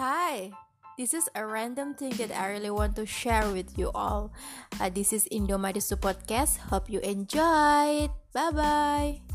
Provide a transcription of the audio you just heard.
Hi, this is a random thing that I really want to share with you all. Uh, this is Indomadisu Podcast. Hope you enjoy it. Bye bye.